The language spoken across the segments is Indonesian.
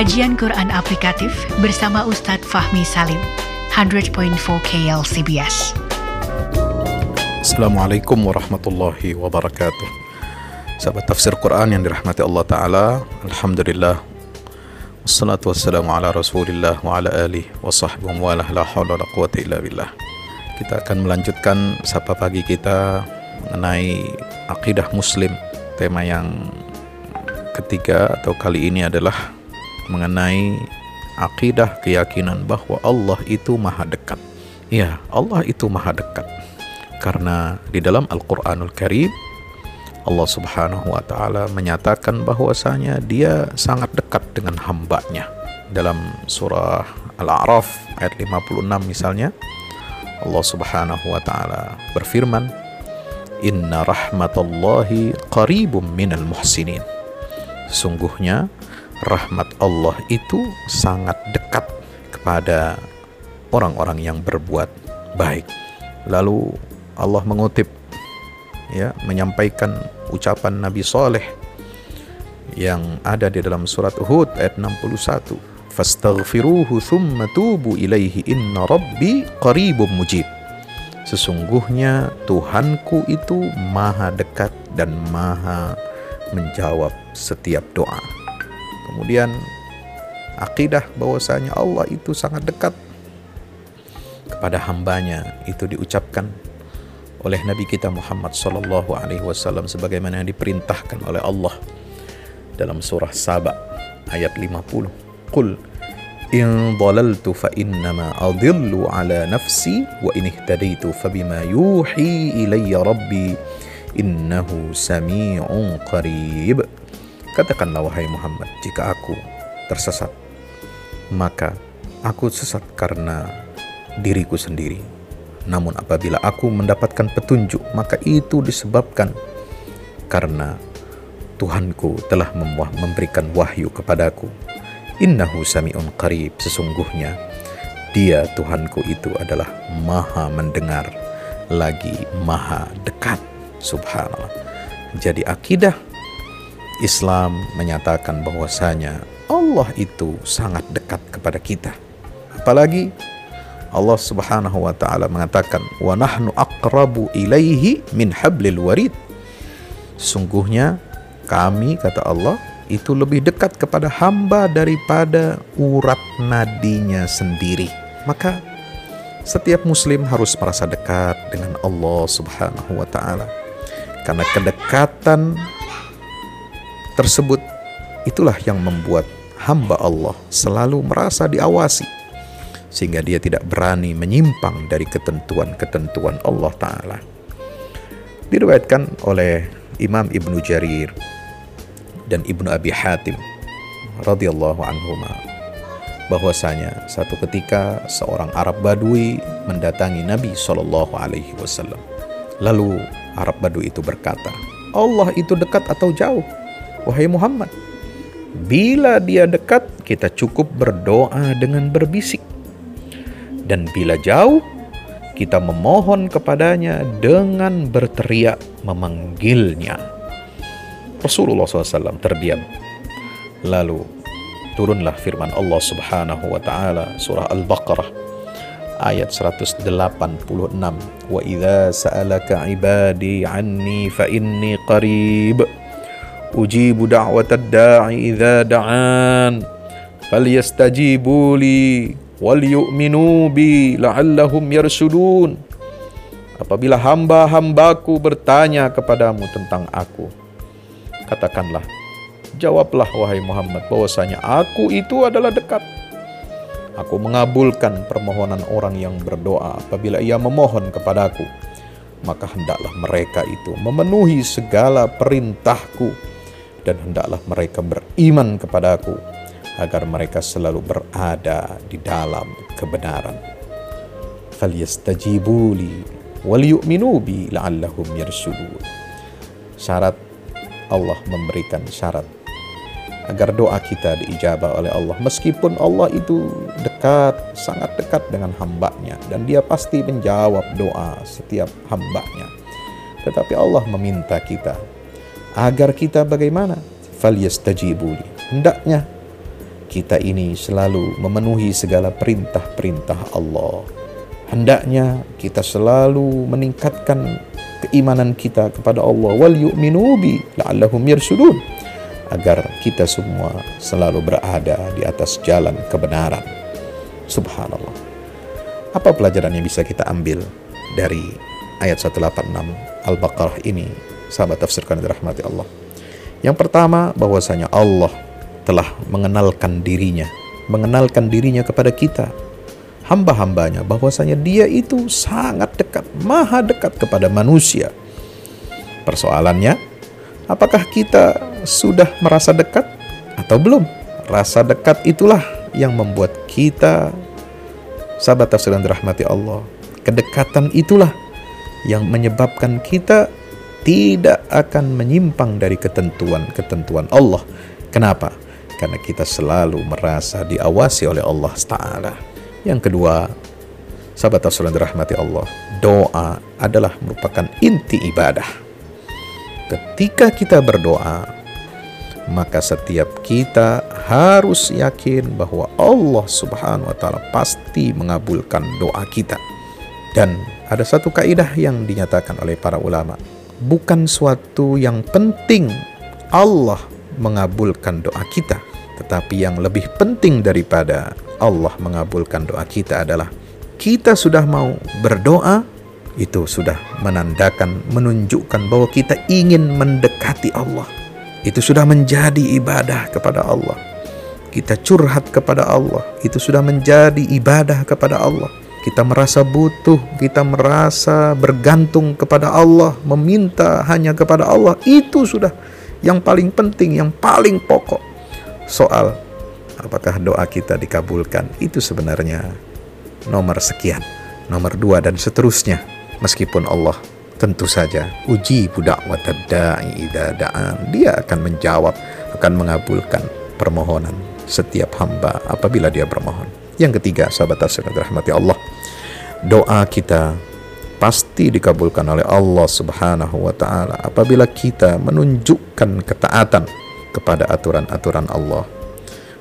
Kajian Quran Aplikatif bersama Ustadz Fahmi Salim, 100.4 KLCBS. Assalamualaikum warahmatullahi wabarakatuh. Sahabat tafsir Quran yang dirahmati Allah Ta'ala, Alhamdulillah. Wassalatu wassalamu ala rasulillah wa ala alihi wa sahbihi wa la hawla la quwata illa billah. Kita akan melanjutkan sapa pagi kita mengenai akidah muslim. Tema yang ketiga atau kali ini adalah mengenai akidah keyakinan bahwa Allah itu maha dekat. Ya, Allah itu maha dekat. Karena di dalam Al-Quranul Karim, Allah subhanahu wa ta'ala menyatakan bahwasanya dia sangat dekat dengan hambanya. Dalam surah Al-A'raf ayat 56 misalnya, Allah subhanahu wa ta'ala berfirman, Inna rahmatallahi qaribum minal muhsinin. Sesungguhnya rahmat Allah itu sangat dekat kepada orang-orang yang berbuat baik. Lalu Allah mengutip ya menyampaikan ucapan Nabi Saleh yang ada di dalam surat Hud ayat 61 fastaghfiruhu thumma tubu ilaihi inna rabbi qaribum mujib. Sesungguhnya Tuhanku itu maha dekat dan maha menjawab setiap doa Kemudian akidah bahwasanya Allah itu sangat dekat kepada hambanya itu diucapkan oleh Nabi kita Muhammad sallallahu alaihi wasallam sebagaimana yang diperintahkan oleh Allah dalam surah Saba ayat 50. Qul in dhalaltu fa innama adillu ala nafsi wa in ihtadaitu fabima yuhi ilayya rabbi innahu sami'un qarib. Katakanlah wahai Muhammad, jika aku tersesat, maka aku sesat karena diriku sendiri. Namun apabila aku mendapatkan petunjuk, maka itu disebabkan karena Tuhanku telah memberikan wahyu kepadaku. Innahu sami'un qarib, sesungguhnya dia Tuhanku itu adalah maha mendengar, lagi maha dekat. Subhanallah. Jadi akidah Islam menyatakan bahwasanya Allah itu sangat dekat kepada kita. Apalagi Allah Subhanahu wa taala mengatakan wa nahnu aqrabu ilaihi min hablil warid. Sungguhnya kami kata Allah itu lebih dekat kepada hamba daripada urat nadinya sendiri. Maka setiap muslim harus merasa dekat dengan Allah Subhanahu wa taala. Karena kedekatan tersebut itulah yang membuat hamba Allah selalu merasa diawasi sehingga dia tidak berani menyimpang dari ketentuan-ketentuan Allah taala. Diriwayatkan oleh Imam Ibnu Jarir dan Ibnu Abi Hatim radhiyallahu anhuma bahwasanya satu ketika seorang Arab Badui mendatangi Nabi Shallallahu alaihi wasallam. Lalu Arab Badui itu berkata, "Allah itu dekat atau jauh?" Wahai Muhammad, bila dia dekat, kita cukup berdoa dengan berbisik. Dan bila jauh, kita memohon kepadanya dengan berteriak memanggilnya. Rasulullah SAW terdiam. Lalu turunlah firman Allah Subhanahu wa taala surah Al-Baqarah ayat 186 wa idza sa'alaka ibadi anni fa inni qarib ujibu da'watad da'i idza da'an li wal yu'minu bi la'allahum yarsudun apabila hamba-hambaku bertanya kepadamu tentang aku katakanlah jawablah wahai Muhammad bahwasanya aku itu adalah dekat. Aku mengabulkan permohonan orang yang berdoa apabila ia memohon kepadaku maka hendaklah mereka itu memenuhi segala perintahku dan hendaklah mereka beriman kepadaku agar mereka selalu berada di dalam kebenaran. Falyastajibuli wal yu'minu bi la'allahum yarshudun. Syarat Allah memberikan syarat agar doa kita diijabah oleh Allah meskipun Allah itu dekat sangat dekat dengan hambanya dan dia pasti menjawab doa setiap hambanya tetapi Allah meminta kita agar kita bagaimana? Falyastajibuli. Hendaknya kita ini selalu memenuhi segala perintah-perintah Allah. Hendaknya kita selalu meningkatkan keimanan kita kepada Allah wal yu'minu bi la'allahum yarsudun agar kita semua selalu berada di atas jalan kebenaran. Subhanallah. Apa pelajaran yang bisa kita ambil dari ayat 186 Al-Baqarah ini? Sahabat tafsirkan dirahmati Allah. Yang pertama bahwasanya Allah telah mengenalkan dirinya, mengenalkan dirinya kepada kita, hamba-hambanya, bahwasanya dia itu sangat dekat, maha dekat kepada manusia. Persoalannya, apakah kita sudah merasa dekat atau belum? Rasa dekat itulah yang membuat kita, sahabat tafsir rahmati Allah, kedekatan itulah yang menyebabkan kita tidak akan menyimpang dari ketentuan-ketentuan Allah. Kenapa? karena kita selalu merasa diawasi oleh Allah Taala. Yang kedua, sahabat Rasulullah dirahmati Allah, doa adalah merupakan inti ibadah. Ketika kita berdoa, maka setiap kita harus yakin bahwa Allah Subhanahu wa taala pasti mengabulkan doa kita. Dan ada satu kaidah yang dinyatakan oleh para ulama, bukan suatu yang penting Allah mengabulkan doa kita, tetapi yang lebih penting daripada Allah mengabulkan doa kita adalah kita sudah mau berdoa itu sudah menandakan menunjukkan bahwa kita ingin mendekati Allah. Itu sudah menjadi ibadah kepada Allah. Kita curhat kepada Allah, itu sudah menjadi ibadah kepada Allah. Kita merasa butuh, kita merasa bergantung kepada Allah, meminta hanya kepada Allah, itu sudah yang paling penting, yang paling pokok soal apakah doa kita dikabulkan itu sebenarnya nomor sekian, nomor dua dan seterusnya. Meskipun Allah tentu saja uji budak watadai daan dia akan menjawab, akan mengabulkan permohonan setiap hamba apabila dia bermohon. Yang ketiga, sahabat yang rahmati Allah, doa kita pasti dikabulkan oleh Allah Subhanahu wa taala apabila kita menunjukkan ketaatan kepada aturan-aturan Allah.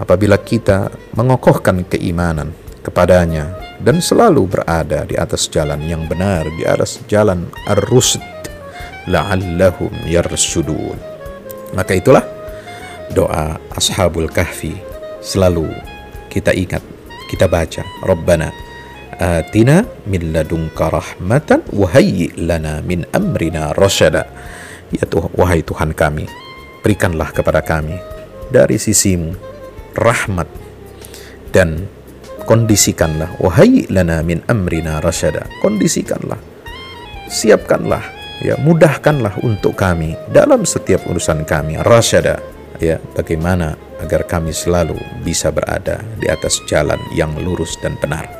Apabila kita mengokohkan keimanan kepadanya dan selalu berada di atas jalan yang benar, di atas jalan ar-rusd, la'allahum yarsudun. Maka itulah doa Ashabul Kahfi selalu kita ingat, kita baca, Rabbana atina min ladunka rahmatan wa lana min amrina rasyada. Ya Tuhan, wahai Tuhan kami, berikanlah kepada kami dari sisimu rahmat dan kondisikanlah wahai lana min amrina rasyada. Kondisikanlah siapkanlah ya mudahkanlah untuk kami dalam setiap urusan kami. Rasyada ya bagaimana agar kami selalu bisa berada di atas jalan yang lurus dan benar